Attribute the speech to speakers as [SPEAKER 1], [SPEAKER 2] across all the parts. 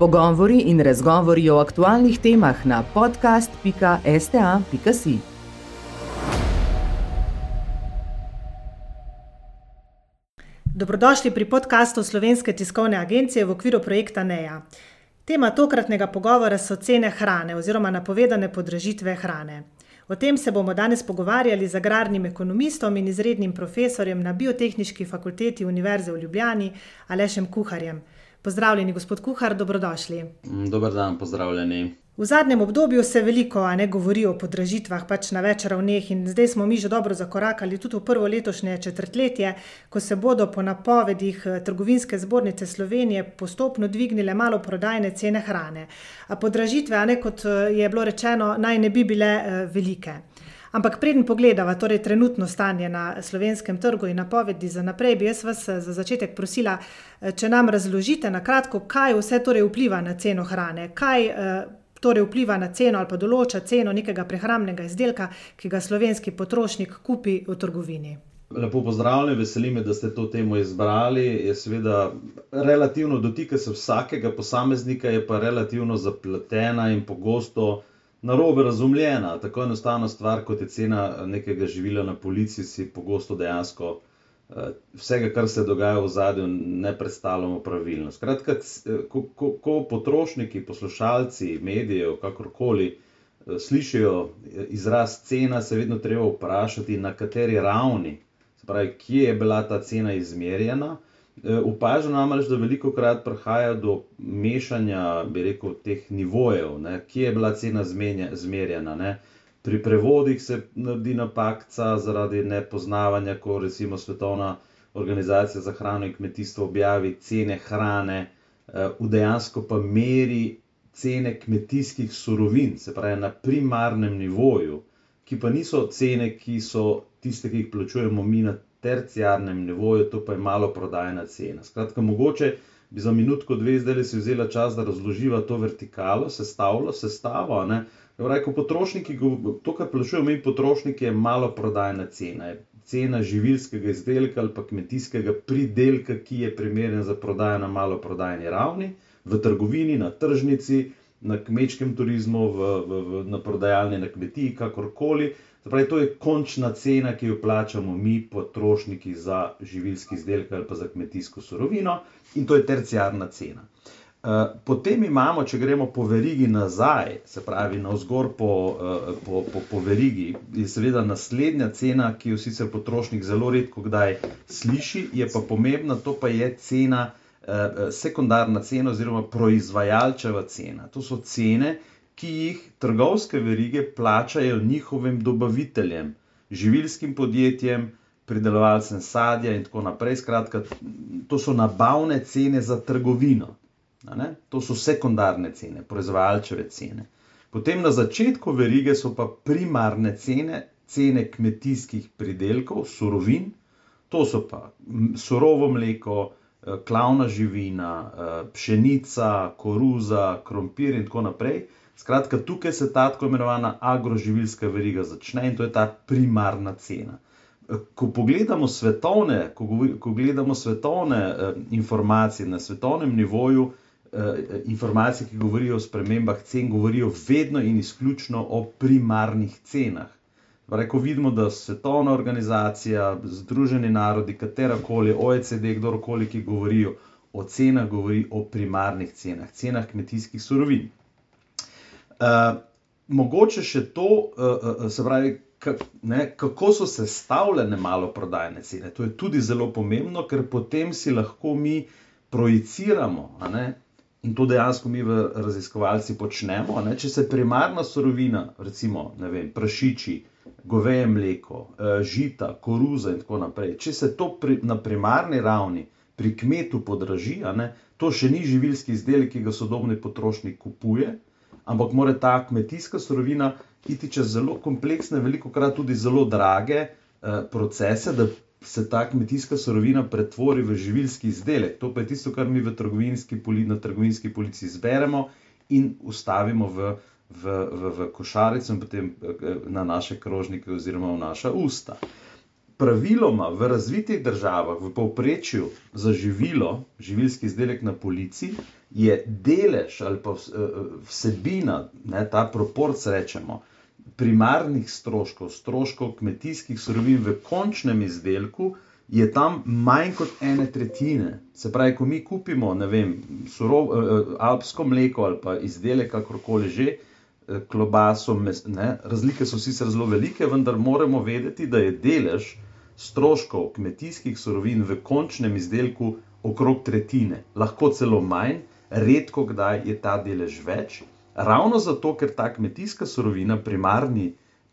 [SPEAKER 1] Pogovori in razgovori o aktualnih temah na podcast.sta.si.
[SPEAKER 2] Dobrodošli pri podkastu Slovenske tiskovne agencije v okviru projekta NEA. Tema tokratnega pogovora so cene hrane oziroma napovedane podražitve hrane. O tem se bomo danes pogovarjali z agrarnim ekonomistom in izrednim profesorjem na Biotehnički fakulteti Univerze v Ljubljani, Alešem Kuharjem. Pozdravljeni, gospod Kuhar, dobrodošli.
[SPEAKER 3] Dober dan, pozdravljeni.
[SPEAKER 2] V zadnjem obdobju se veliko ne govori o podražitvah, pač na več ravneh, in zdaj smo mi že dobro zakorakali tudi v prvo letošnje četrtletje, ko se bodo po napovedih eh, Trgovinske zbornice Slovenije postopno dvignile malo prodajne cene hrane. A podražitve, ne kot eh, je bilo rečeno, naj ne bi bile eh, velike. Ampak preden pogledava torej trenutno stanje na slovenskem trgu in napovedi za naprej, bi jaz vas za začetek prosila, če nam razložite na kratko, kaj vse torej vpliva na ceno hrane, kaj torej vpliva na ceno ali pa določa ceno nekega prehrambnega izdelka, ki ga slovenski potrošnik kupi v trgovini.
[SPEAKER 3] Lepo pozdravljeni, veseli me, da ste to temo izbrali. Je seveda relativno dotika se vsakega posameznika, je pa relativno zapletena in pogosto narobe razumljena. Tako enostavna stvar, kot je cena nekega živila na policiji, si pogosto dejansko Eh, vsega, kar se dogaja v zadju, ne predstavljamo pravilno. Skratka, eh, ko, ko, ko potrošniki, poslušalci, medijev, kakorkoli eh, slišijo izraz cena, se vedno treba vprašati, na kateri ravni, pravi, kje je bila ta cena izmerjena. Upažam namreč, da veliko krat prihaja do mešanja, bi rekel, teh nivojev, ne, kje je bila cena zmerjena. Ne. Pri prevodih se naredi napaka zaradi nepoznavanja, ko recimo Svetovna organizacija za hrano in kmetijstvo objavi cene hrane, eh, v dejansko pa meri cene kmetijskih surovin, se pravi na primarnem nivoju, ki pa niso cene, ki so tiste, ki jih plačujemo mi na terciarnem nivoju, to pa je malo prodajna cena. Skratka, mogoče bi za minutko, dve zdaj si vzela čas, da razloživa to vertikalo, sestavljalo, sestavo. Ne? Pravi, ko potrošniki, to, kar plačujemo mi, potrošniki, je malo prodajna cena. Je cena živilskega izdelka ali pa kmetijskega pridelka, ki je primeren za prodajo na malo prodajni ravni, v trgovini, na tržnici, na kmečkem turizmu, v, v, v, na prodajalni, na kmetiji, kakorkoli. Pravi, to je končna cena, ki jo plačamo mi, potrošniki, za živilski izdelek ali pa za kmetijsko surovino, in to je terciarna cena. Eh, potem imamo, če gremo po verigi nazaj, se pravi na vzgor po, uh, po, po, po verigi, je seveda naslednja cena, ki jo sicer potrošnik zelo redko kdaj sliši, je pa pomembna, to pa je cena, uh, sekundarna cena oziroma proizvajalčeva cena. To so cene, ki jih trgovske verige plačajo njihovim dobaviteljem, živilskim podjetjem, pridelovalcem sadja in tako naprej. Skratka, to so nabavne cene za trgovino. To so sekundarne cene, proizvajalčeve cene. Potem na začetku verige so pa primarne cene, cene kmetijskih pridelkov, surovin, to so pa surovo mleko, eh, klavna živina, eh, pšenica, koruza, krompir in tako naprej. Skratka, tukaj se ta tako imenovana agroživilska veriga začne in to je ta primarna cena. Eh, ko pogledamo svetovne, ko, ko gledamo svetovne informacije na svetovnem nivoju, Eh, informacije, ki govorijo o spremembah cen, govorijo vedno in izključno o primarnih cenah. Ko vidimo, da svetovna organizacija, Združeni narodi, katerakoli, OECD, kdorkoli, ki govorijo o cenah, govori o primarnih cenah, cenah kmetijskih surovin. Uh, mogoče še to, uh, uh, se pravi, kak, ne, kako so sestavljene malo prodajne cene. To je tudi zelo pomembno, ker potem si lahko mi projiciramo, In to dejansko mi v raziskovalci počnemo. Ne? Če se primarna surovina, recimo vem, prašiči, goveje mleko, žita, koruza in tako naprej, če se to pri, na primarni ravni pri kmetu podraži, ne, to še ni živilski izdelek, ki ga sodobni potrošnik kupuje, ampak mora ta kmetijska surovina iti čez zelo kompleksne, veliko krat tudi zelo drage eh, procese, da se ta kmetijska surovina pretvori v živilski izdelek. To pa je tisto, kar mi v trgovinski, na trgovinski policiji zberemo in ustavimo v, v, v, v košarico in potem eh, na naše krožnike oziroma v naša usta. Praviloma v razvitih državah, v povprečju za živilo, živilski izdelek na polici, je delež ali pa vsebina, ne, ta proporc rečemo, primarnih stroškov, stroškov kmetijskih surovin v končnem izdelku, je tam manj kot ene tretjine. Se pravi, ko mi kupimo, vem, surov, alpsko mleko ali pa izdelek, kakorkoli že, klobaso, ne, razlike so sicer zelo velike, vendar moramo vedeti, da je delež stroškov kmetijskih surovin v končnem izdelku okrog tretjine, lahko celo manj, redko kdaj je ta delež več. Ravno zato, ker ta kmetijska surovina, primarni,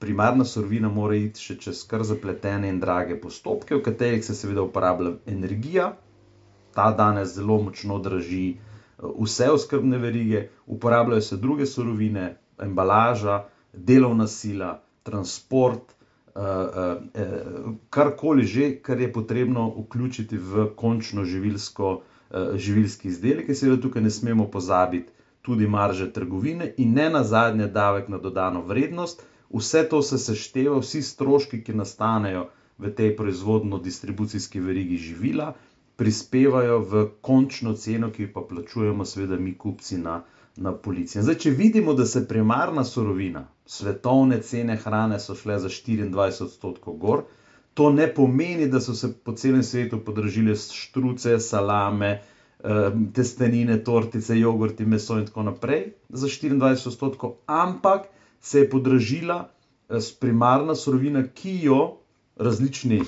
[SPEAKER 3] primarna surovina, mora iti še čez kar zapletene in drage postopke, v katerih se seveda uporablja energija, ta danes zelo močno draži vse oskrbne verige, uporabljajo se druge surovine, embalaža, delovna sila, transport, karkoli že, kar je potrebno vključiti v končno živilsko, živilski izdelek, seveda tukaj ne smemo pozabiti tudi marže trgovine in nenazadnje davek na dodano vrednost. Vse to se sešteva, vsi stroški, ki nastanejo v tej proizvodno-distribucijski verigi živila, prispevajo v končno ceno, ki jo pa plačujemo seveda mi kupci na, na polici. Zdaj, če vidimo, da se primarna surovina, svetovne cene hrane so šle za štiriindvajset odstotkov gor, to ne pomeni, da so se po celem svetu podražile štruce, salame, testenine, tortice, jogurti, meso in tako naprej za štiriindvajset odstotkov, ampak se je podražila primarna surovina, ki jo različni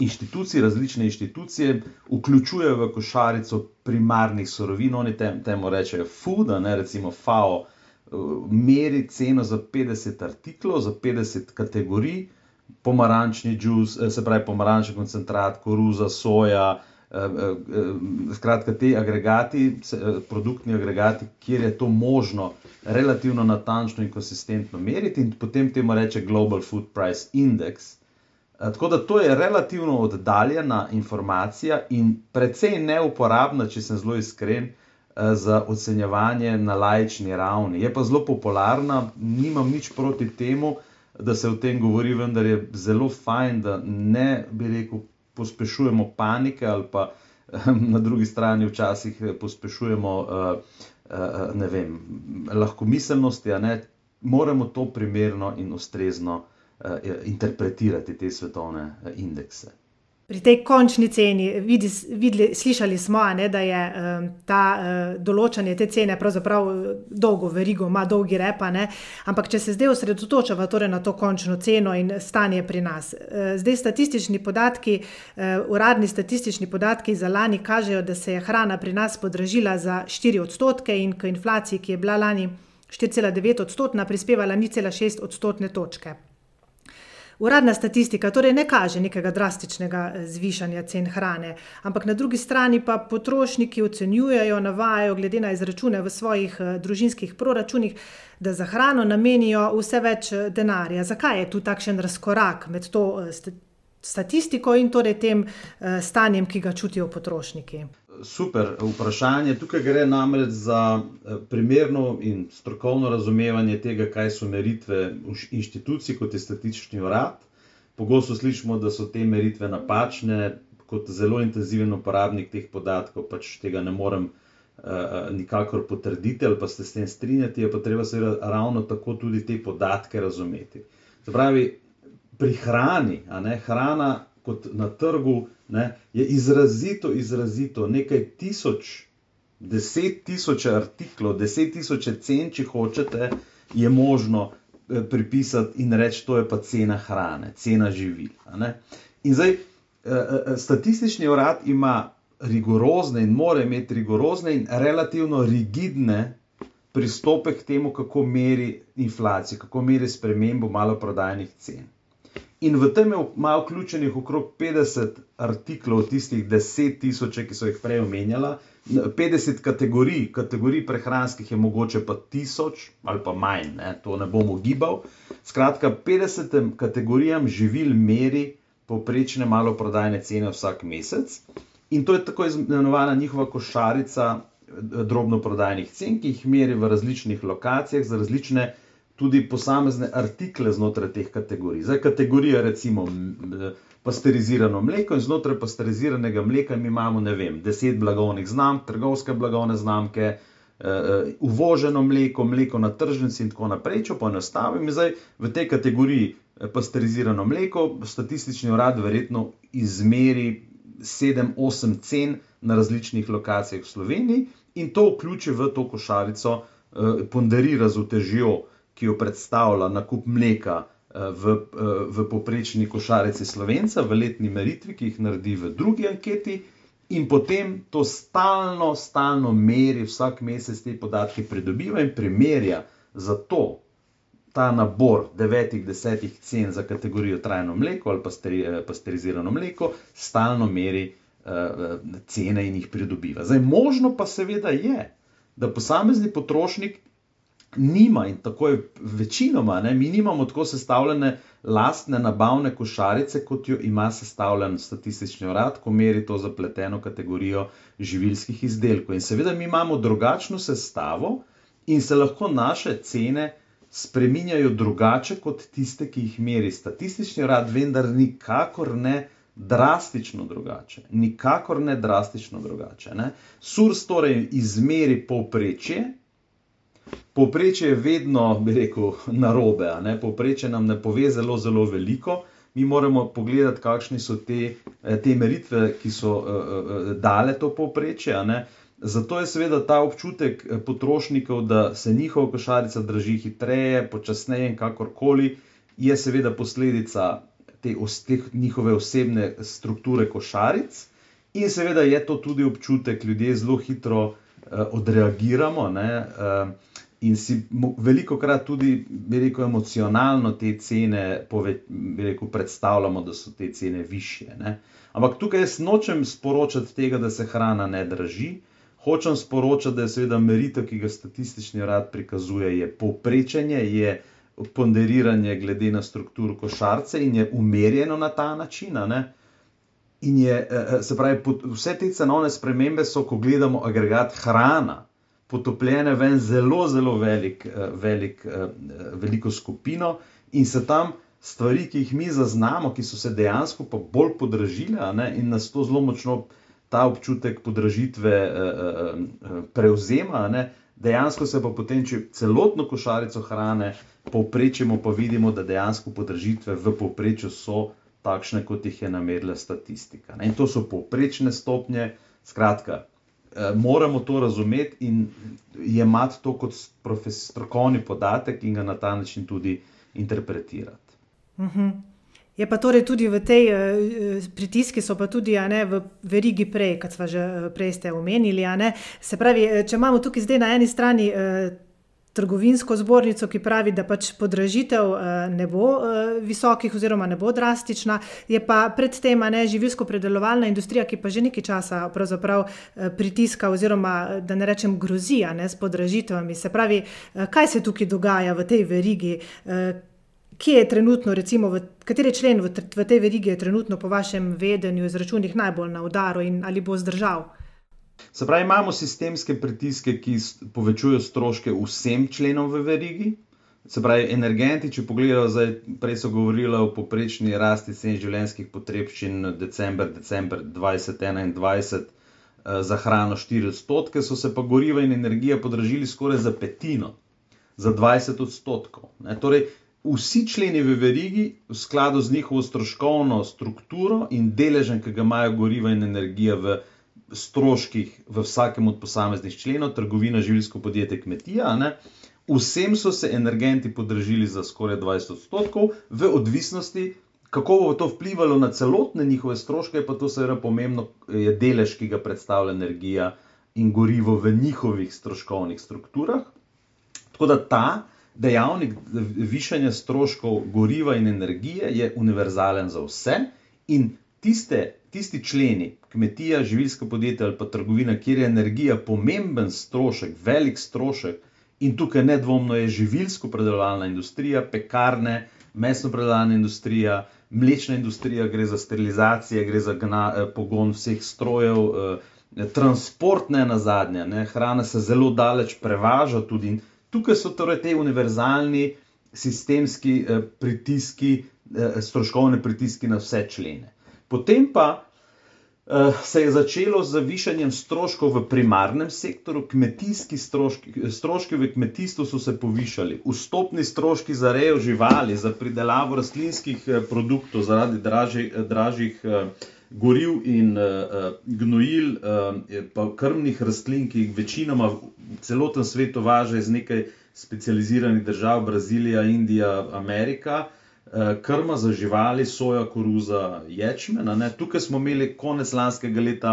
[SPEAKER 3] inštituciji, različne inštitucije vključujejo v košarico primarnih surovin, oni temu rečejo food, ne, recimo FAO meri ceno za petdeset artiklov, za petdeset kategorij, pomarančni džus, se pravi pomarančni koncentrat, koruza, soja, skratka ti agregati, produktni agregati, kjer je to možno relativno natančno in konsistentno meriti, in potem temu reče Global food price index. Tako da to je relativno oddaljena informacija in precej neuporabna, če sem zelo iskren, za ocenjevanje na laični ravni, je pa zelo popularna, nimam nič proti temu, da se o tem govori, vendar je zelo fajn, da ne, bi rekel, pospešujemo panike ali pa, na drugi strani včasih pospešujemo, vem, lahkomiselnosti, a ne. Moramo to primerno in ustrezno, interpretirati te svetovne indekse.
[SPEAKER 2] Pri tej končni ceni, videli, slišali smo, ne, da je, ta, določanje te cene pravzaprav dolgo verigo ima, dolgi rep, a ne, ampak če se zdaj osredotočiva torej na to končno ceno in stanje pri nas. zdaj statistični podatki, uradni statistični podatki za lani kažejo, da se je hrana pri nas podražila za štiri odstotke in k inflaciji, ki je bila lani štiriceladivetodstotna, prispevala nič cela šest odstotne točke. Uradna statistika torej ne kaže nekega drastičnega zvišanja cen hrane, ampak na drugi strani pa potrošniki ocenjujejo, navajajo glede na izračune v svojih, družinskih proračunih, da za hrano namenijo vse več, denarja. Zakaj je tu takšen razkorak med to, statistiko in torej tem, stanjem, ki ga čutijo potrošniki?
[SPEAKER 3] Super vprašanje, tukaj gre namreč za, primerno in strokovno razumevanje tega, kaj so meritve inštitucij, kot je Statistični urad. Pogosto slišimo, da so te meritve napačne, kot zelo intenziven uporabnik teh podatkov pač tega ne morem, nikakor potrditi ali pa se s tem strinjati, je pa treba seveda ravno tako tudi te podatke razumeti. Se pravi, pri hrani, a ne, hrana kot na trgu, ne, je izrazito, izrazito nekaj tisoč, deset tisoče artiklov, deset tisoče cen, če hočete, je možno, pripisati in reči: "To je pa cena hrane, cena živil." In zdaj, statistični urad ima rigorozne in mora imeti rigorozne in relativno rigidne pristope k temu, kako meri inflacijo, kako meri spremembo maloprodajnih cen. In v tem ima vključenih okrog petdeset artiklov, tistih deset tisoče, ki so jih prej omenjala, petdeset kategorij, kategorij prehranskih je mogoče pa tisoč ali pa manj, ne, to ne bom ugibal. Skratka, petdesetim kategorijam živil meri povprečne maloprodajne cene vsak mesec in to je tako imenovana njihova košarica, drobnoprodajnih cen, ki jih meri v različnih lokacijah za različne tudi posamezne artikle znotraj teh kategorij. Zdaj, kategorija recimo pasterizirano mleko in znotraj pasteriziranega mleka mi imamo, ne vem, deset blagovnih znamk, trgovske blagovne znamke, uh, uvoženo mleko, mleko na tržnici in tako naprej. Če poenostavim, zdaj v tej kategoriji pasterizirano mleko, statistični urad verjetno izmeri 7-8 cen na različnih lokacijah v Sloveniji in to vključi v to košarico, uh, ponderira z utežjo, ki jo predstavlja nakup mleka. V, v poprečni košarici slovenca, v letni meritvi, ki jih naredi v drugi anketi, in potem to stalno, stalno meri, vsak mesec te podatke pridobiva in primerja za to. Ta nabor devetih, desetih cen za kategorijo trajno mleko ali eh, pasterizirano mleko, stalno meri uh, cene in jih pridobiva. Zdaj, možno pa seveda je, da posamezni potrošnik nima in tako je večinoma, ne, mi nimamo tako sestavljene lastne nabavne košarice, kot jo ima sestavljen statistični urad, ko meri to zapleteno kategorijo živilskih izdelkov. In seveda mi imamo drugačno sestavo in se lahko naše cene spreminjajo drugače kot tiste, ki jih meri statistični urad, vendar nikakor ne. Drastično drugače, nikakor ne drastično drugače. Ne. Surs torej izmeri povprečje, Povprečje je vedno, bi rekel, narobe. Povprečje nam ne pove zelo, zelo veliko. Mi moramo pogledati, kakšne so te, eh, te meritve, ki so uh, uh, dale to povprečje. Zato je seveda ta občutek potrošnikov, da se njihova košarica drži hitreje, počasneje in kakorkoli, je seveda posledica te, te njihove osebne strukture košaric. In seveda je to tudi občutek, ljudje zelo hitro odreagiramo. Uh, in si veliko krat tudi, bi rekel, emocionalno te cene pove, rekel, predstavljamo, da so te cene više. Ne? Ampak tukaj jaz nočem sporočati tega, da se hrana ne drži. Hočem sporočati, da je seveda meritev, ki ga statistični urad prikazuje, je povprečenje, je ponderiranje glede na strukturo košarce in je umerjeno na ta način. In je, eh, eh, se pravi, vse te cenovne spremembe so, ko gledamo agregat hrana, potopljene v en zelo, zelo velik, eh, velik, veliko skupino in se tam stvari, ki jih mi zaznamo, ki so se dejansko pa bolj podražile ne, in nas to zelo močno ta občutek podražitve prevzema. Ne, dejansko se pa potem, če celotno košarico hrane povprečemo, pa vidimo, da dejansko podražitve v povprečju so takšne, kot jih je namerila statistika. Ne. In to so povprečne stopnje, skratka. Eh, moramo to razumeti in jemati to kot strokovni podatek in ga na ta način tudi interpretirati.
[SPEAKER 2] Uh mhm. -huh. Je pa torej tudi v tej uh, pritiski, so pa tudi ne, v verigi prej, kot smo že prej omenili. Se pravi, če imamo tukaj zdaj na eni strani. Trgovinsko zbornico, ki pravi, da pač podražitev eh, ne bo eh, visokih oziroma ne bo drastična, je pa predtem ne živilsko predelovalna industrija, ki pa že nekaj časa eh, pritiska oziroma da ne rečem grozija ne, s podražitvami. Se pravi, kaj se tukaj dogaja v tej verigi? Kje je trenutno, recimo, v, kateri člen v, v tej verigi je trenutno, po vašem vedenju, izračunih najbolj na udaru in ali bo zdržal?
[SPEAKER 3] Se pravi, imamo sistemske pritiske, ki povečujejo stroške vsem členom v verigi. Se pravi, energenti, če pogledamo, zdaj prej so govorili o poprečni rasti cen življenjskih potrebščin decembr, decembr 2021 eh, za hrano 4 odstotke, so se pa goriva in energija podražili skoraj za petino, za 20 odstotkov. Ne? Torej, vsi členi v verigi, v skladu z njihovo stroškovno strukturo in deležem, ki ga imajo goriva in energija v stroških v vsakem od posameznih členov, trgovina, življensko podjetje, kmetija. Ne? Vsem so se energenti podražili za skoraj 20 odstotkov, v odvisnosti, kako bo to vplivalo na celotne njihove stroške, pa to seveda pomembno je delež, ki ga predstavlja energija in gorivo v njihovih stroškovnih strukturah. Tako da ta dejavnik višanja stroškov goriva in energije je univerzalen za vse in tiste, tisti členi, kmetija, živilska podjetja ali pa trgovina, kjer je energija pomemben strošek, velik strošek, in tukaj nedvomno je živilsko predelovalna industrija, pekarne, mesno predelovalna industrija, mlečna industrija, gre za sterilizacijo, gre za gna, eh, pogon vseh strojev, eh, transport ne na zadnje, ne, hrana se zelo daleč prevaža tudi. Tukaj so torej te univerzalni sistemski pritiski, stroškovne pritiski na vse člene. Potem pa Eh, se je začelo z višanjem stroškov v primarnem sektorju, kmetijski stroški, stroški v kmetijstvu so se povišali, vstopni stroški za rejo živali, za pridelavo rastlinskih eh, produktov zaradi draži, eh, dražjih goriv in gnojil, pa krmnih rastlin, ki jih večinoma v celotnem svetu važe iz nekaj specializiranih držav, Brazilija, Indija, Amerika. Eh, krma za živali, soja, koruza, ječmen. Tukaj smo imeli konec lanskega leta,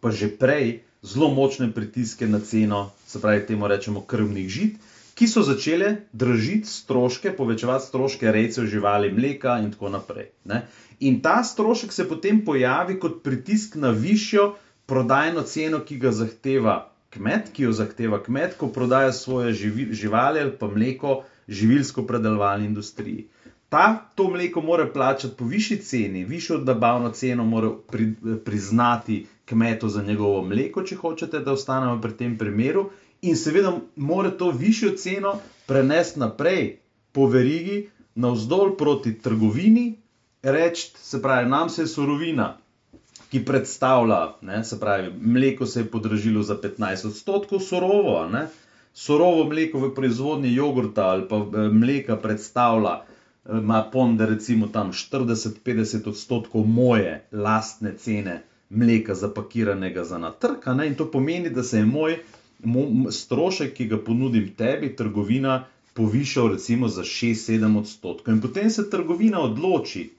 [SPEAKER 3] pa že prej, zelo močne pritiske na ceno, se pravi, temu rečemo krmnih žit, ki so začele dražiti stroške, povečevati stroške rejcev živali, mleka in tako naprej. Ne? In ta strošek se potem pojavi kot pritisk na višjo prodajno ceno, ki ga zahteva kmet, ki jo zahteva kmet, ko prodaja svoje živali ali pa mleko živilsko predelovalni industriji ta to mleko mora plačati po višji ceni, višjo dobavno ceno mora pri, priznati kmetu za njegovo mleko, če hočete, da ostanemo pri tem primeru, in seveda mora to višjo ceno prenesti naprej po verigi, navzdol proti trgovini, reči, se pravi, nam se je surovina. Ki predstavlja, ne, se pravi, mleko se je podražilo za 15 odstotkov, surovo, ne, surovo mleko v proizvodnji jogurta ali pa eh, mleka predstavlja ima ponder, recimo tam 40-50 odstotkov moje lastne cene mleka, zapakiranega za na trg. In to pomeni, da se je moj strošek, ki ga ponudim tebi, trgovina, povišal recimo za 6-7 odstotkov. In potem se trgovina odloči,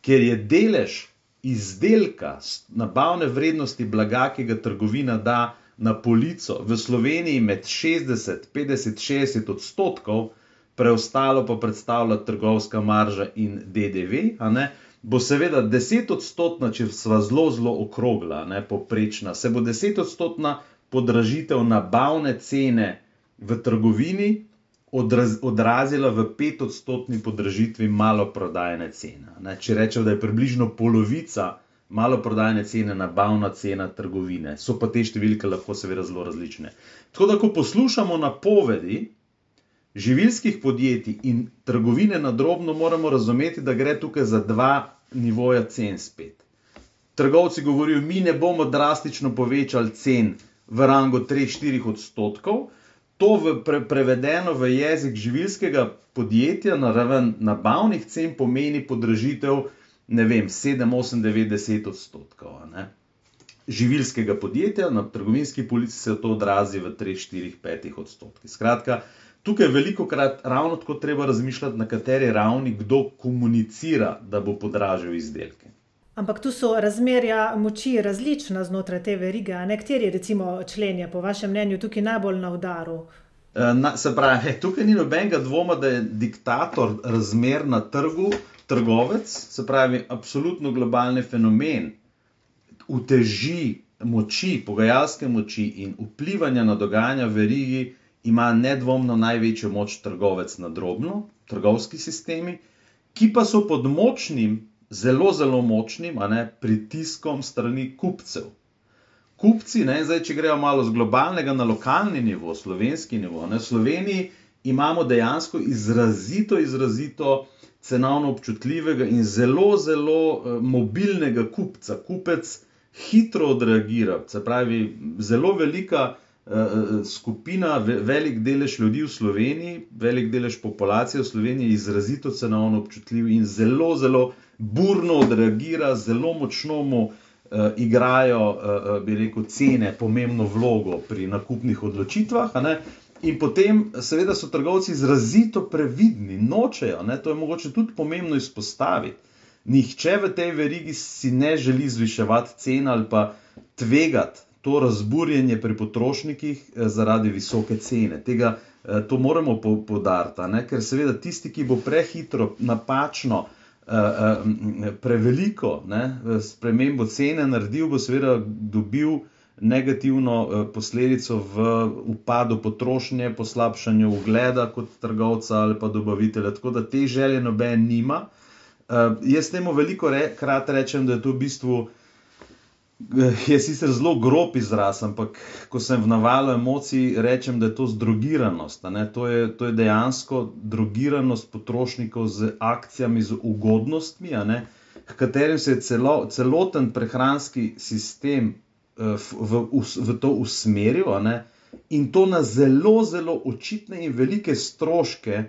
[SPEAKER 3] ker je delež izdelka, nabavne vrednosti blaga, ki ga trgovina da na polico v Sloveniji med 60, 50, 60 odstotkov preostalo pa predstavlja trgovska marža in DDV, bo seveda 10 odstotna, če sva zelo, zelo okrogla, ne, poprečna, se bo 10 odstotna podražitev nabavne cene v trgovini odraz, odrazila v 5 odstotni podražitvi maloprodajne cene. Ne. Če rečem, da je približno polovica maloprodajne cene nabavna cena trgovine, so pa te številke lahko seveda zelo različne. Tako da, ko poslušamo napovedi, živilskih podjetij in trgovine na drobno moramo razumeti, da gre tukaj za dva nivoja cen spet. Trgovci govorijo, mi ne bomo drastično povečali cen v rangu 3-4 odstotkov. To v pre, prevedeno v jezik živilskega podjetja na raven nabavnih cen pomeni podražitev 7-8-9 odstotkov. Ne? Živilskega podjetja na trgovinski polici se to odrazi v 3-4-5 odstotkih. Skratka, tukaj veliko krat ravno tako treba razmišljati, na kateri ravni kdo komunicira, da bo podražil izdelke.
[SPEAKER 2] Ampak tu so razmerja moči različna znotraj te verige. Nekateri, recimo, členje, po vašem mnenju, tukaj najbolj na udaru.
[SPEAKER 3] E, na, se pravi, tukaj ni nobenega dvoma, da je diktator razmer na trgu, trgovec, se pravi, absolutno globalni fenomen, uteži moči, pogajalske moči in vplivanja na dogajanja v verigi ima nedvomno največjo moč trgovec na drobno, trgovski sistemi, ki pa so pod močnim, zelo, zelo močnim ne, pritiskom strani kupcev. Kupci, ne, zdaj, če grejo malo z globalnega na lokalni nivo, slovenski nivo, ne, v Sloveniji imamo dejansko izrazito, izrazito cenovno občutljivega in zelo, zelo uh, mobilnega kupca. Kupec hitro odreagira, se pravi, zelo velika. Skupina, velik delež ljudi v Sloveniji, velik delež populacije v Sloveniji je izrazito cenovno občutljiv in zelo, zelo burno odreagira, zelo močno mu uh, igrajo, uh, bi rekel, cene pomembno vlogo pri nakupnih odločitvah. In potem, seveda, so trgovci izrazito previdni, nočejo, ne? to je mogoče tudi pomembno izpostaviti. Nihče v tej verigi si ne želi zviševati cen ali pa tvegati to razburjenje pri potrošnikih eh, zaradi visoke cene. Tega, eh, to moramo podariti, ker seveda tisti, ki bo prehitro, napačno, eh, preveliko ne, spremembo cene naredil, bo seveda dobil negativno posledico v upadu potrošnje, poslabšanju ugleda kot trgovca ali pa dobavitelja. Tako da te želje noben nima. Jaz temu veliko re, krat rečem, da je to v bistvu je sicer zelo grob izraz, ampak ko sem v navalu emocij, rečem, da je to zdrogiranost. To je, to je dejansko drogiranost potrošnikov z akcijami, z ugodnostmi, k katerim se je celo, celoten prehranski sistem uh, v, v, v to usmeril in to na zelo, zelo očitne in velike stroške.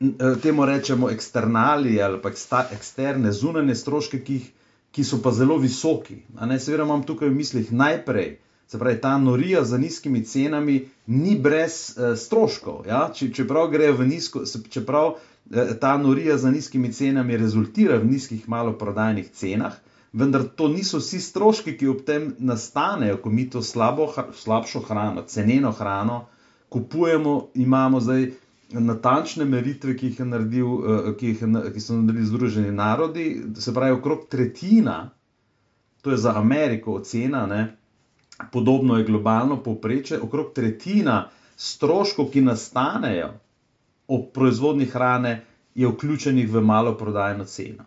[SPEAKER 3] Eh, temu rečemo eksternali ali pa eksterne, zunanje stroške, ki jih ki so pa zelo visoki. Seveda imam tukaj v mislih najprej, se pravi, ta norija za nizkimi cenami ni brez uh, stroškov. Ja? Čeprav gre v nizko, čeprav uh, ta norija za nizkimi cenami rezultira v nizkih maloprodajnih cenah. Vendar to niso vsi stroški, ki ob tem nastanejo, ko mi to slabo, slabšo hrano, ceneno hrano kupujemo, imamo zdaj natančne meritve, ki jih, naredil, eh, ki jih ki so naredili Združeni narodi, se pravi, okrog tretjina, to je za Ameriko ocena, ne, podobno je globalno povprečje, okrog tretjina stroškov, ki nastanejo ob proizvodni hrane, je vključenih v maloprodajno ceno.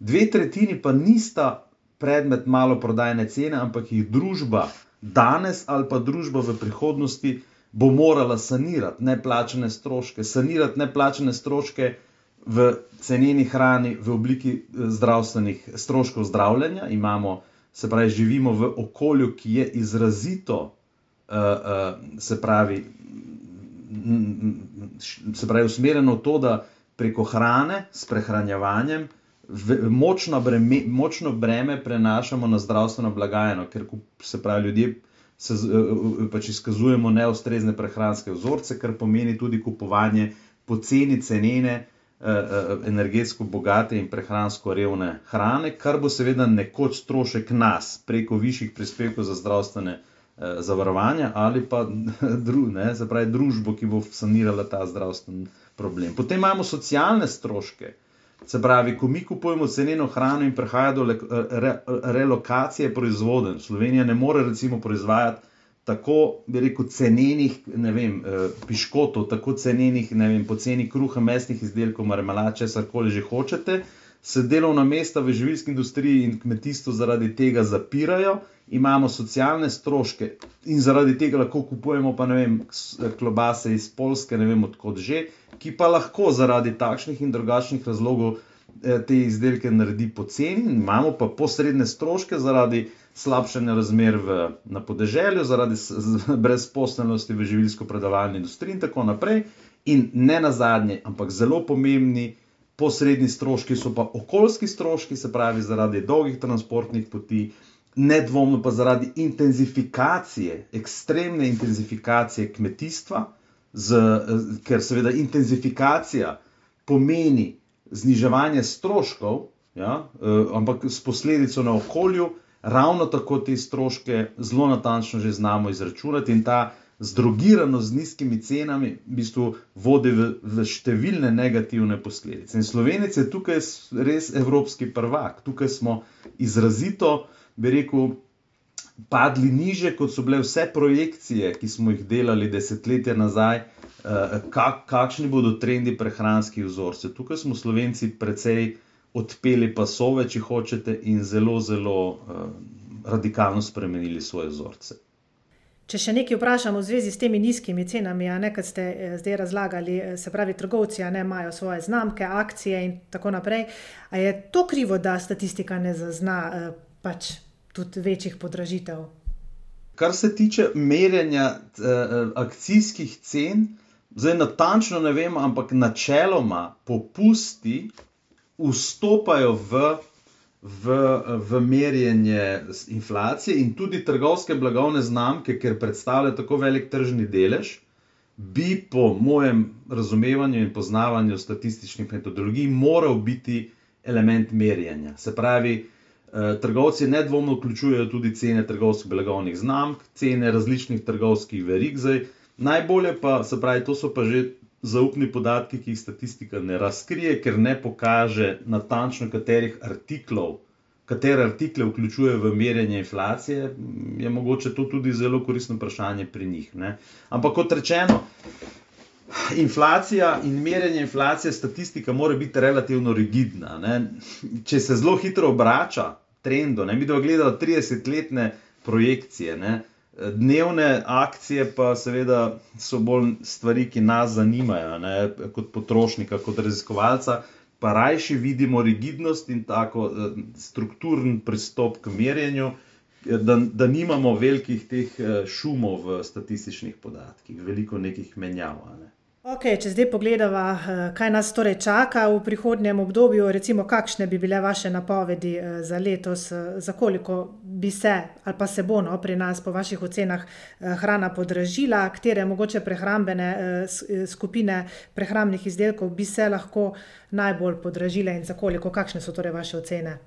[SPEAKER 3] Dve tretjini pa nista predmet maloprodajne cene, ampak jih družba danes ali pa družba v prihodnosti bo morala sanirati neplačene stroške, sanirati neplačene stroške v ceneni hrani, v obliki eh, zdravstvenih stroškov zdravljenja. Imamo, se pravi, živimo v okolju, ki je izrazito, uh, uh, se pravi, se pravi, usmerjeno v to, da preko hrane, s prehranjevanjem, močno breme, močno breme prenašamo na zdravstveno blagajno, ker se pravi, ljudje se, eh, eh, pač izkazujemo neustrezne prehranske vzorce, kar pomeni tudi kupovanje poceni, cenene, eh, energetsko bogate in prehransko revne hrane, kar bo seveda nekoč strošek nas preko višjih prispevkov za zdravstvene zavarovanja ali pa dru, ne, pravi, družbo, ki bo sanirala ta zdravstveni problem. Potem imamo socialne stroške. Se pravi, ko mi kupujemo ceneno hrano in prihaja do re, relokacije proizvoden, Slovenija ne more recimo proizvajati tako, bi rekel, cenenih vem, eh, piškotov, tako cenenih, ne vem, poceni kruha, mesnih izdelkov, marmelade, česar koli že hočete, se delovna mesta v živilski industriji in kmetijstvu zaradi tega zapirajo, imamo socialne stroške in zaradi tega lahko kupujemo pa ne vem, klobase iz Polske, ne vem odkot že ki pa lahko zaradi takšnih in drugačnih razlogov eh, te izdelke naredi poceni, imamo pa posredne stroške zaradi slabšanja razmer v, na podeželju, zaradi brezposelnosti v živilsko-predavalni industriji in tako naprej. In ne na zadnje, ampak zelo pomembni posredni stroški so pa okoljski stroški, se pravi zaradi dolgih transportnih poti, nedvomno pa zaradi intenzifikacije, ekstremne intenzifikacije kmetijstva z, ker seveda intenzifikacija pomeni zniževanje stroškov, ja, eh, ampak s posledico na okolju, ravno tako te stroške zelo natančno že znamo izračunati in ta zdrogiranost z nizkimi cenami v bistvu vodi v, v številne negativne posledice. In Slovenec je tukaj res evropski prvak, tukaj smo izrazito, bi rekel, padli niže, kot so bile vse projekcije, ki smo jih delali desetletja nazaj, eh, kak, kakšni bodo trendi prehranskih vzorcev. Tukaj smo Slovenci precej odpeli pasove, če hočete, in zelo, zelo uh, radikalno spremenili svoje vzorce.
[SPEAKER 2] Če še nekaj vprašamo v zvezi s temi nizkimi cenami, a ne, kot ste eh, zdaj razlagali, se pravi, trgovci ne imajo svoje znamke, akcije in tako naprej. A je to krivo, da statistika ne zazna pač tudi večjih podražitev.
[SPEAKER 3] Kar se tiče merjenja uh, akcijskih cen, zdaj natančno ne vem, ampak načeloma popusti vstopajo v, v, v merjenje inflacije in tudi trgovske blagovne znamke, ker predstavljajo tako velik tržni delež, bi po mojem razumevanju in poznavanju statističnih metodologij moral biti element merjenja. Se pravi, Eh, trgovci nedvomno vključujejo tudi cene trgovskih blagovnih znamk, cene različnih trgovskih verig. Zdaj, najbolje pa, se pravi, to so pa že zaupni podatki, ki jih statistika ne razkrije, ker ne pokaže natančno, katerih artiklov, katere artikle vključuje v merjenje inflacije, je mogoče to tudi zelo koristno vprašanje pri njih. Ne? Ampak kot rečeno, Inflacija in merjenje inflacije, statistika mora biti relativno rigidna. Ne? Če se zelo hitro obrača, trendu. Ne? Mi smo gledali 30-letne projekcije. Ne? Dnevne akcije pa seveda so bolj stvari, ki nas zanimajo, ne? kot potrošnika, kot raziskovalca. Pa rajši vidimo rigidnost in tako strukturen pristop k merjenju, da, da nimamo velikih teh šumov v statističnih podatkih, veliko nekih menjav. Ne?
[SPEAKER 2] Okay, če zdaj pogledamo, kaj nas torej čaka v prihodnjem obdobju, recimo, kakšne bi bile vaše napovedi za letos, za koliko bi se ali pa se bo no, pri nas, po vaših ocenah, hrana podražila, katere mogoče prehrambne skupine prehrambnih izdelkov bi se lahko najbolj podražile in za koliko, kakšne so torej vaše ocene?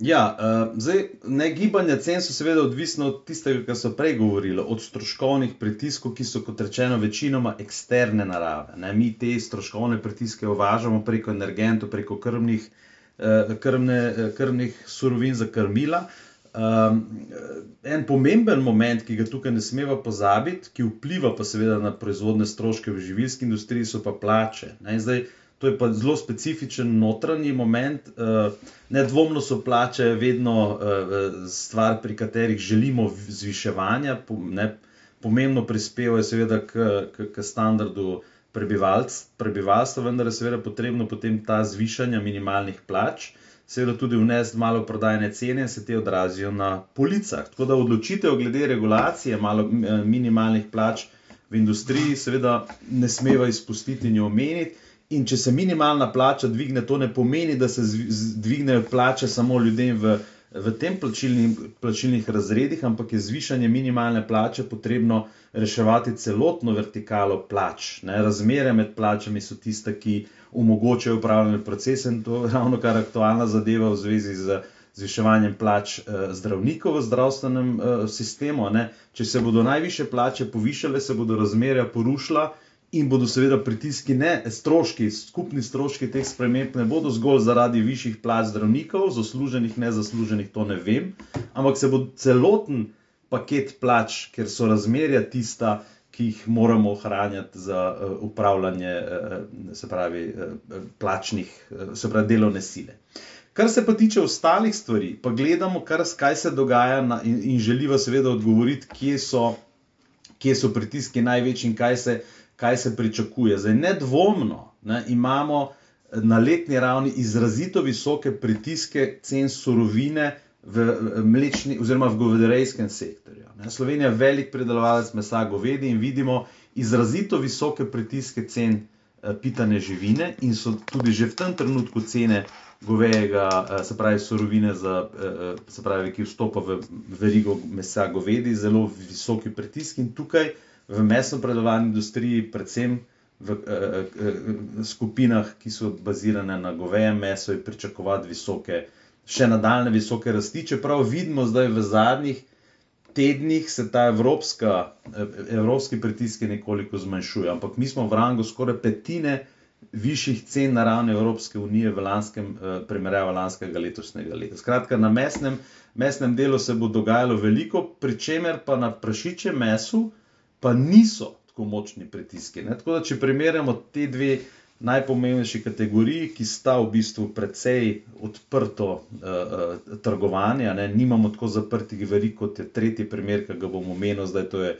[SPEAKER 3] Ja, uh, zdaj, ne, gibanja cen so seveda odvisna od tistega, kar so prej govorili, od stroškovnih pritiskov, ki so, kot rečeno, večinoma eksterne narave. Ne. Mi te stroškovne pritiske uvažamo preko energentov, preko krmnih, uh, krmne, krmnih surovin za krmila. Um, en pomemben moment, ki ga tukaj ne smemo pozabiti, ki vpliva pa seveda na proizvodne stroške v živilski industriji, so pa plače. Ne. Zdaj, To je pa zelo specifičen notranji moment. Eh, nedvomno so plače vedno eh, stvar, pri katerih želimo zviševanja, ne, pomembno prispevajo seveda k, k, k standardu prebivalstva, vendar je seveda potrebno potem ta zvišanja minimalnih plač, seveda tudi vnesti malo prodajne cene in se te odrazijo na policah. Tako da odločitev glede regulacije malo eh, minimalnih plač v industriji seveda ne smeva izpustiti in jo omeniti. In če se minimalna plača dvigne, to ne pomeni, da se dvignejo plače samo ljudem v, v tem plačilnih, plačilnih razredih, ampak je zvišanje minimalne plače potrebno reševati celotno vertikalo plač. Ne? Razmere med plačami so tiste, ki omogočajo upravljanje procesa in to je ravno kar aktualna zadeva v zvezi z. Zviševanjem plač eh, zdravnikov v zdravstvenem eh, sistemu. Ne? Če se bodo najviše plače povišale, se bodo razmerja porušila, in bodo seveda pritiski, ne stroški, skupni stroški teh sprememb ne bodo zgolj zaradi višjih plač zdravnikov, zasluženih, ne zasluženih, to ne vem, ampak se bo celoten paket plač, ker so razmerja tista, ki jih moramo ohranjati za uh, upravljanje, uh, se pravi, uh, plačnih, uh, se pravi, delovne sile. Kar se pa tiče ostalih stvari, pa gledamo, kar, kaj se dogaja na, in, in želiva seveda odgovoriti, kje so, kje so pritiski največji in kaj se kaj se pričakuje. Zdaj, nedvomno ne, imamo eh, na letni ravni izrazito visoke pritiske cen surovine v mlečni oziroma v govedarejskem sektorju. Ne. Slovenija je velik predelovalec mesa govedi in vidimo izrazito visoke pritiske cen eh, pitane živine in so tudi že v tem trenutku cene govejega, eh, se pravi surovine, za, se pravi, ki vstopa v verigo mesa govedi, zelo visoki pritisk in tukaj v mesno-predelovalni industriji, predvsem v eh, eh, skupinah, ki so bazirane na govejem mesu, je pričakovati visoke, še nadaljne visoke rasti. Čeprav vidimo zdaj v zadnjih tednih, se ta evropska, eh, evropski pritisk nekoliko zmanjšuje, ampak mi smo v rangu skoraj petine. Višjih cen na ravni Evropske unije v lanskem, eh, primerjavi lanskega letošnjega leta. Skratka, na mesnem, mesnem delu se bo dogajalo veliko, pri čemer pa na prašičjem mesu, pa niso tako močni pritiski. Ne? Tako da, če primerjamo te dve najpomembnejši kategoriji, ki sta v bistvu precej odprto uh, trgovanje, ne? nimamo tako zaprtih verik, kot je tretji primer, ki ga bomo omenili, zdaj to je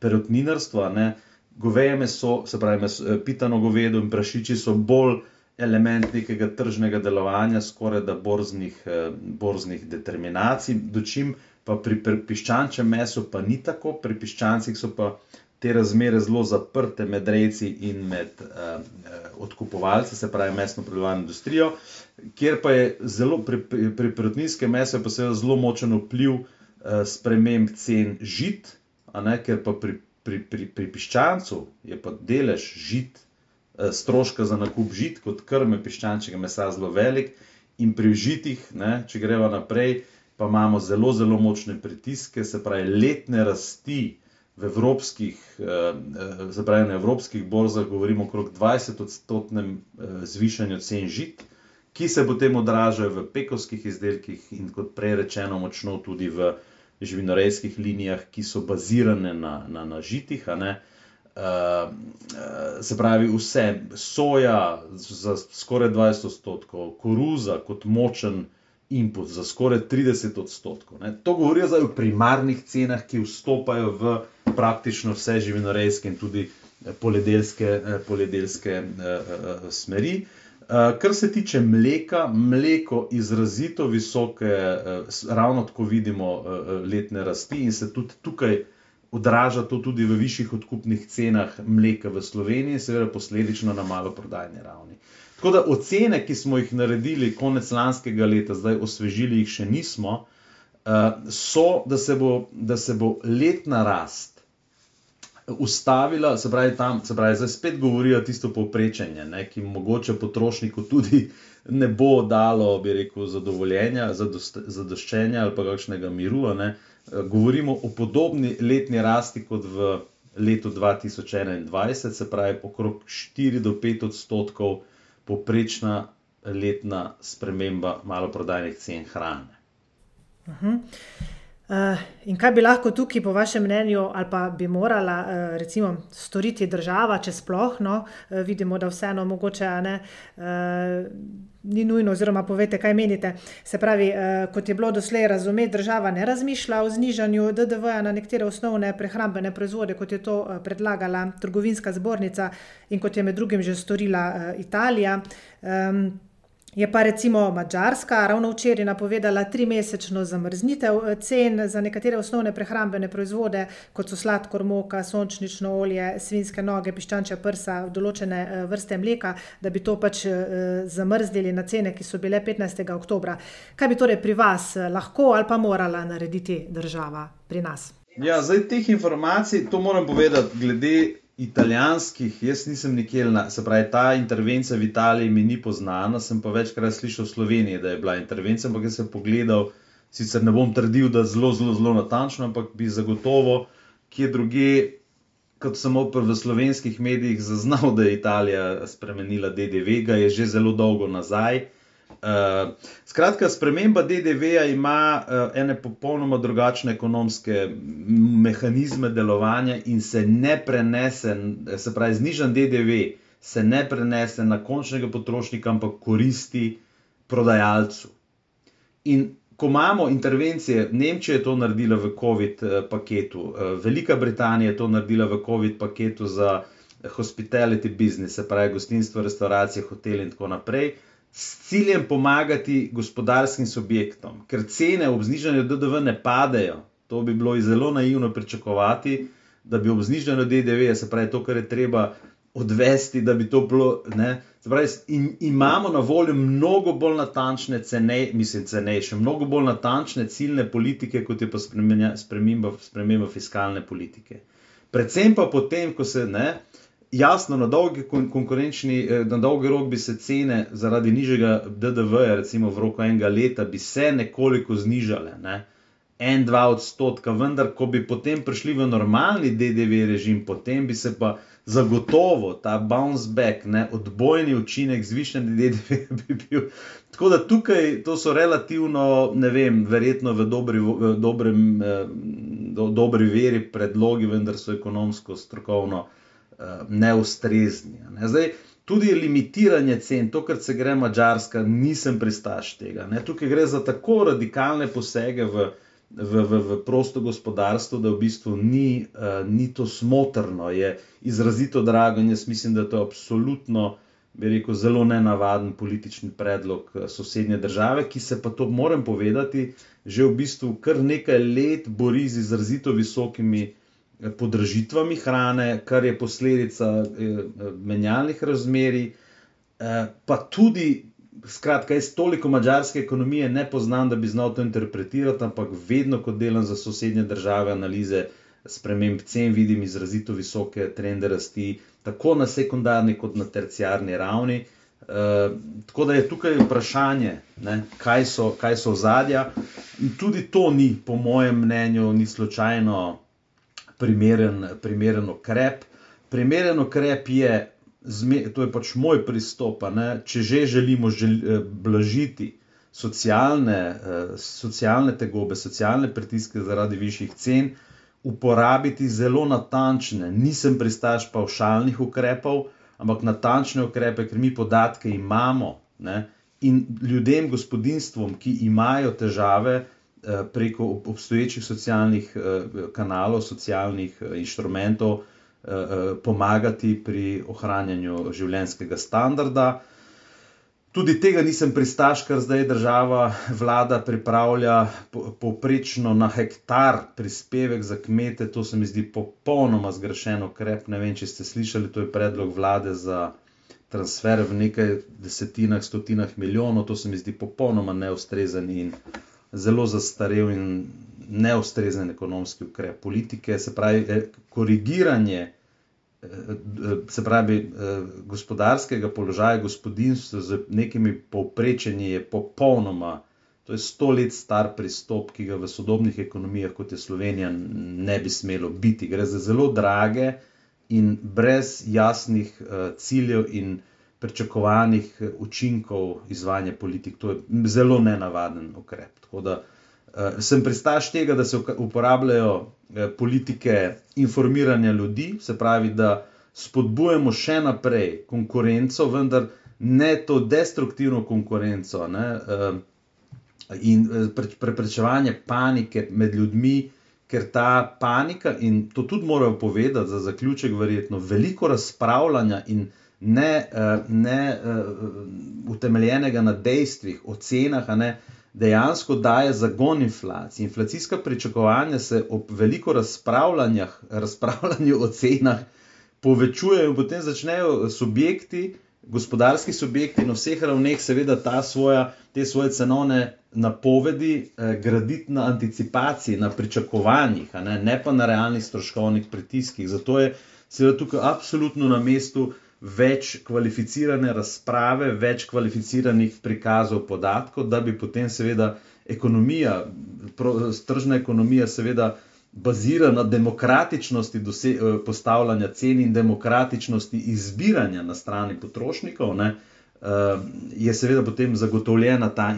[SPEAKER 3] perutninarstvo. Goveje meso, se pravi, meso, eh, pitano govedo in prašiči so bolj element nekega tržnega delovanja, skoraj da borznih, borznih determinacij, dočim pa pri piščančjem mesu pa ni tako, pri piščancih so pa te razmere zelo zaprte med rejci in med uh, odkupovalci, se pravi, mesno predelovalno industrijo, kjer pa je zelo pri, pri, pri protninskem mesu pa seveda zelo močen vpliv uh, sprememb cen žit, ne, ker pa pri, pri, pri, pri piščancu je pa delež žit, uh, stroška za nakup žit kot krme piščančjega mesa zelo velik in pri žitih, ne, če greva naprej, pa imamo zelo, zelo močne pritiske, se pravi, letne rasti v evropskih, eh, se pravi, na evropskih borzah, govorimo okrog 20-odstotnem eh, zvišanju cen žit, ki se potem odražajo v pekovskih izdelkih in kot prej rečeno, močno tudi v živinorejskih linijah, ki so bazirane na, na, na žitih. Uh, se pravi, vse, soja za skoraj 20 odstotkov, koruza kot močen input za skoraj 30 odstotkov. Ne. To govorijo zdaj o primarnih cenah, ki vstopajo v praktično vse živinorejske in tudi eh, poljedelske, eh, poljedelske uh, smeri. Uh, kar se tiče mleka, mleko izrazito visoke, ravno tako vidimo letne rasti in se tudi tukaj odraža to tudi v višjih odkupnih cenah mleka v Sloveniji, seveda posledično na maloprodajni ravni. Tako da ocene, ki smo jih naredili konec lanskega leta, zdaj osvežili jih še nismo, eh, so, da se bo, da se bo letna rast ustavila, se pravi, tam, se pravi, zdaj spet govorijo tisto povprečenje, ne, ki mogoče potrošniku tudi ne bo dalo, bi rekel, zadovoljenja, zadoščenja ali pa kakšnega miru. Ne. Govorimo o podobni letni rasti kot v letu 2021, se pravi, okrog 4 do 5 odstotkov poprečna letna sprememba maloprodajnih cen hrane.
[SPEAKER 2] Uh -huh. Uh, in kaj bi lahko tukaj, po vašem mnenju, ali pa bi morala uh, recimo, storiti država, če sploh no, uh, vidimo, da vseeno mogoče ne. Ni nujno, oziroma povete, kaj menite. Se pravi, eh, kot je bilo doslej razumeti, država ne razmišlja o znižanju DDV-ja na nekatere osnovne prehrambene proizvode, kot je to eh, predlagala trgovinska zbornica in kot je med drugim že storila eh, Italija. Je pa recimo Mačarska ravno včeraj napovedala trimesečno zamrznitev eh, cen za nekatere osnovne prehrambene proizvode, kot so sladkor, moka, sončnično olje, svinske noge, piščančja prsa, določene eh, vrste mleka, da bi to pač eh, zamrznili na cene, ki so bile 15. oktober. Kaj bi torej pri vas lahko ali pa morala narediti država pri nas?
[SPEAKER 3] Ja, zdaj teh informacij, to moram povedati, glede italijanskih, jaz nisem nikjer, na, se pravi, ta intervencija v Italiji mi ni poznana, sem pa večkrat slišal v Sloveniji, da je bila intervencija, ampak jaz sem pogledal, sicer ne bom trdil, da zelo, zelo, zelo natančno, ampak bi zagotovo, kje druge, kot sem opr v slovenskih medijih zaznal, da je Italija spremenila DDV, ga je že zelo dolgo nazaj. Uh, skratka, sprememba DDV-ja ima uh, ene popolnoma drugačne ekonomske mehanizme delovanja in se ne prenese, se pravi, znižen DDV se ne prenese na končnega potrošnika, ampak koristi prodajalcu. In ko imamo intervencije, Nemčija je to naredila v COVID uh, paketu, uh, Velika Britanija je to naredila v COVID paketu za hospitality business, se pravi, gostinstvo, restauracije, hoteli in tako naprej s ciljem pomagati gospodarskim subjektom, ker cene ob znižanju DDV ne padejo. To bi bilo zelo naivno pričakovati, da bi ob znižanju DDV, se pravi, to, kar je treba odvesti, da bi to bilo. Pravi, in, imamo na voljo mnogo bolj natančne cene, mislim, cenejše, mnogo bolj natančne ciljne politike, kot je pa sprememba fiskalne politike. Predvsem pa potem, ko se ne jasno, na dolgi konkurenčni, eh, na dolgi rok bi se cene zaradi nižjega DDV, recimo v roku enega leta, bi se nekoliko znižale. Ne? En, dva odstotka, vendar, ko bi potem prišli v normalni DDV režim, potem bi se pa zagotovo ta bounce back, ne, odbojni učinek zvišanja DDV bi bil. Tako da tukaj to so relativno, ne vem, verjetno v dobri, v dobrem, eh, do, dobri veri predlogi, vendar so ekonomsko, strokovno. Eh, neustrezni. Ne. Zdaj, tudi limitiranje cen, to, kar se gre Mačarska, nisem pristaš tega. Ne. Tukaj gre za tako radikalne posege v, v, v, v prosto gospodarstvo, da v bistvu ni, uh, ni to smotrno, je izrazito drago in jaz mislim, da to je absolutno. Bi rekel, zelo nenavaden politični predlog eh, sosednje države, ki se pa to, moram povedati, že v bistvu kar nekaj let bori z izrazito visokimi podražitvami hrane, kar je posledica eh, menjalnih razmerij, eh, pa tudi, skratka, jaz toliko mačarske ekonomije ne poznam, da bi znal to interpretirati, ampak vedno, ko delam za sosednje države, analize sprememb cen, vidim izrazito visoke trende rasti, tako na sekundarni, kot na terciarni ravni. Uh, tako da je tukaj vprašanje, ne, kaj so, so zadja. In tudi to ni, po mojem mnenju, ni slučajno primeren, primeren ukrep. Primeren ukrep je, to je pač moj pristop, ne, če že želimo žel, eh, blažiti socialne, eh, socialne tegobe, socialne pritiske zaradi višjih cen, uporabiti zelo natančne, nisem pristaš pavšalnih ukrepov, ampak natančne ukrepe, ker mi podatke imamo. Ne, in ljudem, gospodinstvom, ki imajo težave preko obstoječih socialnih kanalov, socialnih inštrumentov, pomagati pri ohranjanju življenjskega standarda. Tudi tega nisem pristaš, ker zdaj država, vlada pripravlja povprečno na hektar prispevek za kmete. To se mi zdi popolnoma zgrešen ukrep. Ne vem, če ste slišali, to je predlog vlade za transfer v nekaj desetinah, stotinah milijonov. To se mi zdi popolnoma neustrezen in zelo zastarev in neustrezen ekonomski ukrep politike. Se pravi, eh, korigiranje se pravi, eh, gospodarskega položaja gospodinstva z nekimi povprečenji je popolnoma, to je sto let star pristop, ki ga v sodobnih ekonomijah, kot je Slovenija, ne bi smelo biti. Gre za zelo drage in brez jasnih uh, ciljev in pričakovanih eh, učinkov izvajanja politik. To je zelo nenavaden ukrep. Tako da uh, sem pristaš tega, da se uporabljajo Eh, politike informiranja ljudi, se pravi, da spodbujamo še naprej konkurenco, vendar ne to destruktivno konkurenco ne, eh, in preprečevanje panike med ljudmi, ker ta panika, in to tudi morajo povedati za zaključek, verjetno veliko razpravljanja in ne, ne utemeljenega na dejstvih, ocenah, ne dejansko daje zagon inflaciji. Inflacijska pričakovanja se ob veliko razpravljanju o cenah povečujejo, in potem začnejo subjekti, gospodarski subjekti na vseh ravneh, seveda, svoja, te svoje cenovne napovedi eh, graditi na anticipaciji, na pričakovanjih, ne, ne pa na realnih stroškovnih pritiskih. Zato je seveda tukaj absolutno na mestu več kvalificirane razprave, več kvalificiranih prikazov podatkov, da bi potem seveda ekonomija, tržna ekonomija, seveda bazira na demokratičnosti eh, postavljanja cen in demokratičnosti izbiranja na strani potrošnikov, ne, eh, je seveda potem zagotovljena ta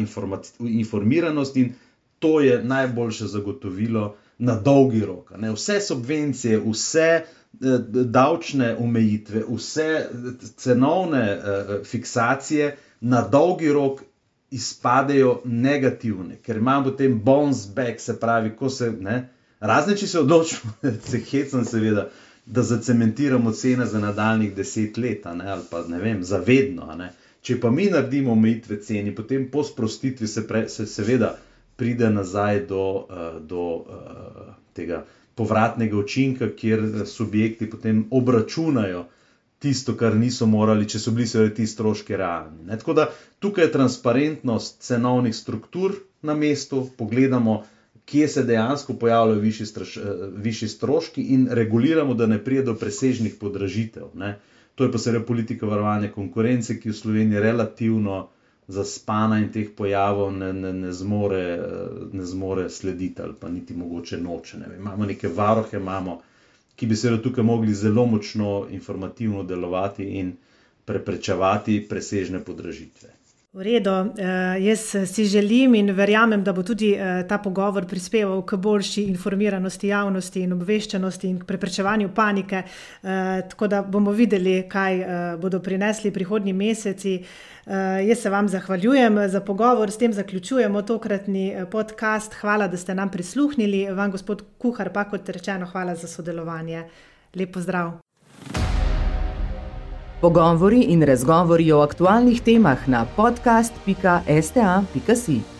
[SPEAKER 3] informiranost in to je najboljše zagotovilo na dolgi rok. Ne. Vse subvencije, vse Eh, davčne omejitve, vse cenovne uh, fiksacije na dolgi rok izpadejo negativne, ker imamo potem bounce back, se pravi, ko se ne, razne, če se odločimo, se hecam, seveda, da zacementiramo cene za nadaljnih deset let, ne, ali pa ne vem, zavedno. Ne. Če pa mi naredimo omejitve ceni, potem po sprostitvi se, pre, se seveda pride nazaj do, do tega povratnega učinka, kjer subjekti potem obračunajo tisto, kar niso morali, če so bili seveda ti stroški realni. Ne? Tako da tukaj je transparentnost cenovnih struktur na mestu, pogledamo, kje se dejansko pojavljajo višji, straš, višji stroški in reguliramo, da ne pride do presežnih podražitev. Ne? To je pa seveda politika varovanja konkurence, ki v Sloveniji relativno zaspana in teh pojavov ne, ne, ne, zmore, ne zmore slediti, ali pa niti mogoče noče. Ne. Imamo neke varohe, imamo, ki bi se tukaj mogli zelo močno informativno delovati in preprečevati presežne podražitve.
[SPEAKER 2] V redu, uh, jaz si želim in verjamem, da bo tudi uh, ta pogovor prispeval k boljši informiranosti javnosti in obveščenosti in k preprečevanju panike. Tako da bomo videli, kaj bodo prinesli prihodnji meseci. Jaz se vam zahvaljujem za pogovor, s tem zaključujemo tokratni podcast. Hvala, da ste nam prisluhnili. Vam, gospod Kuhar, pa kot rečeno, hvala za sodelovanje. Lep pozdrav.
[SPEAKER 1] Pogovori in razgovori o aktualnih temah na podcast.sta.si.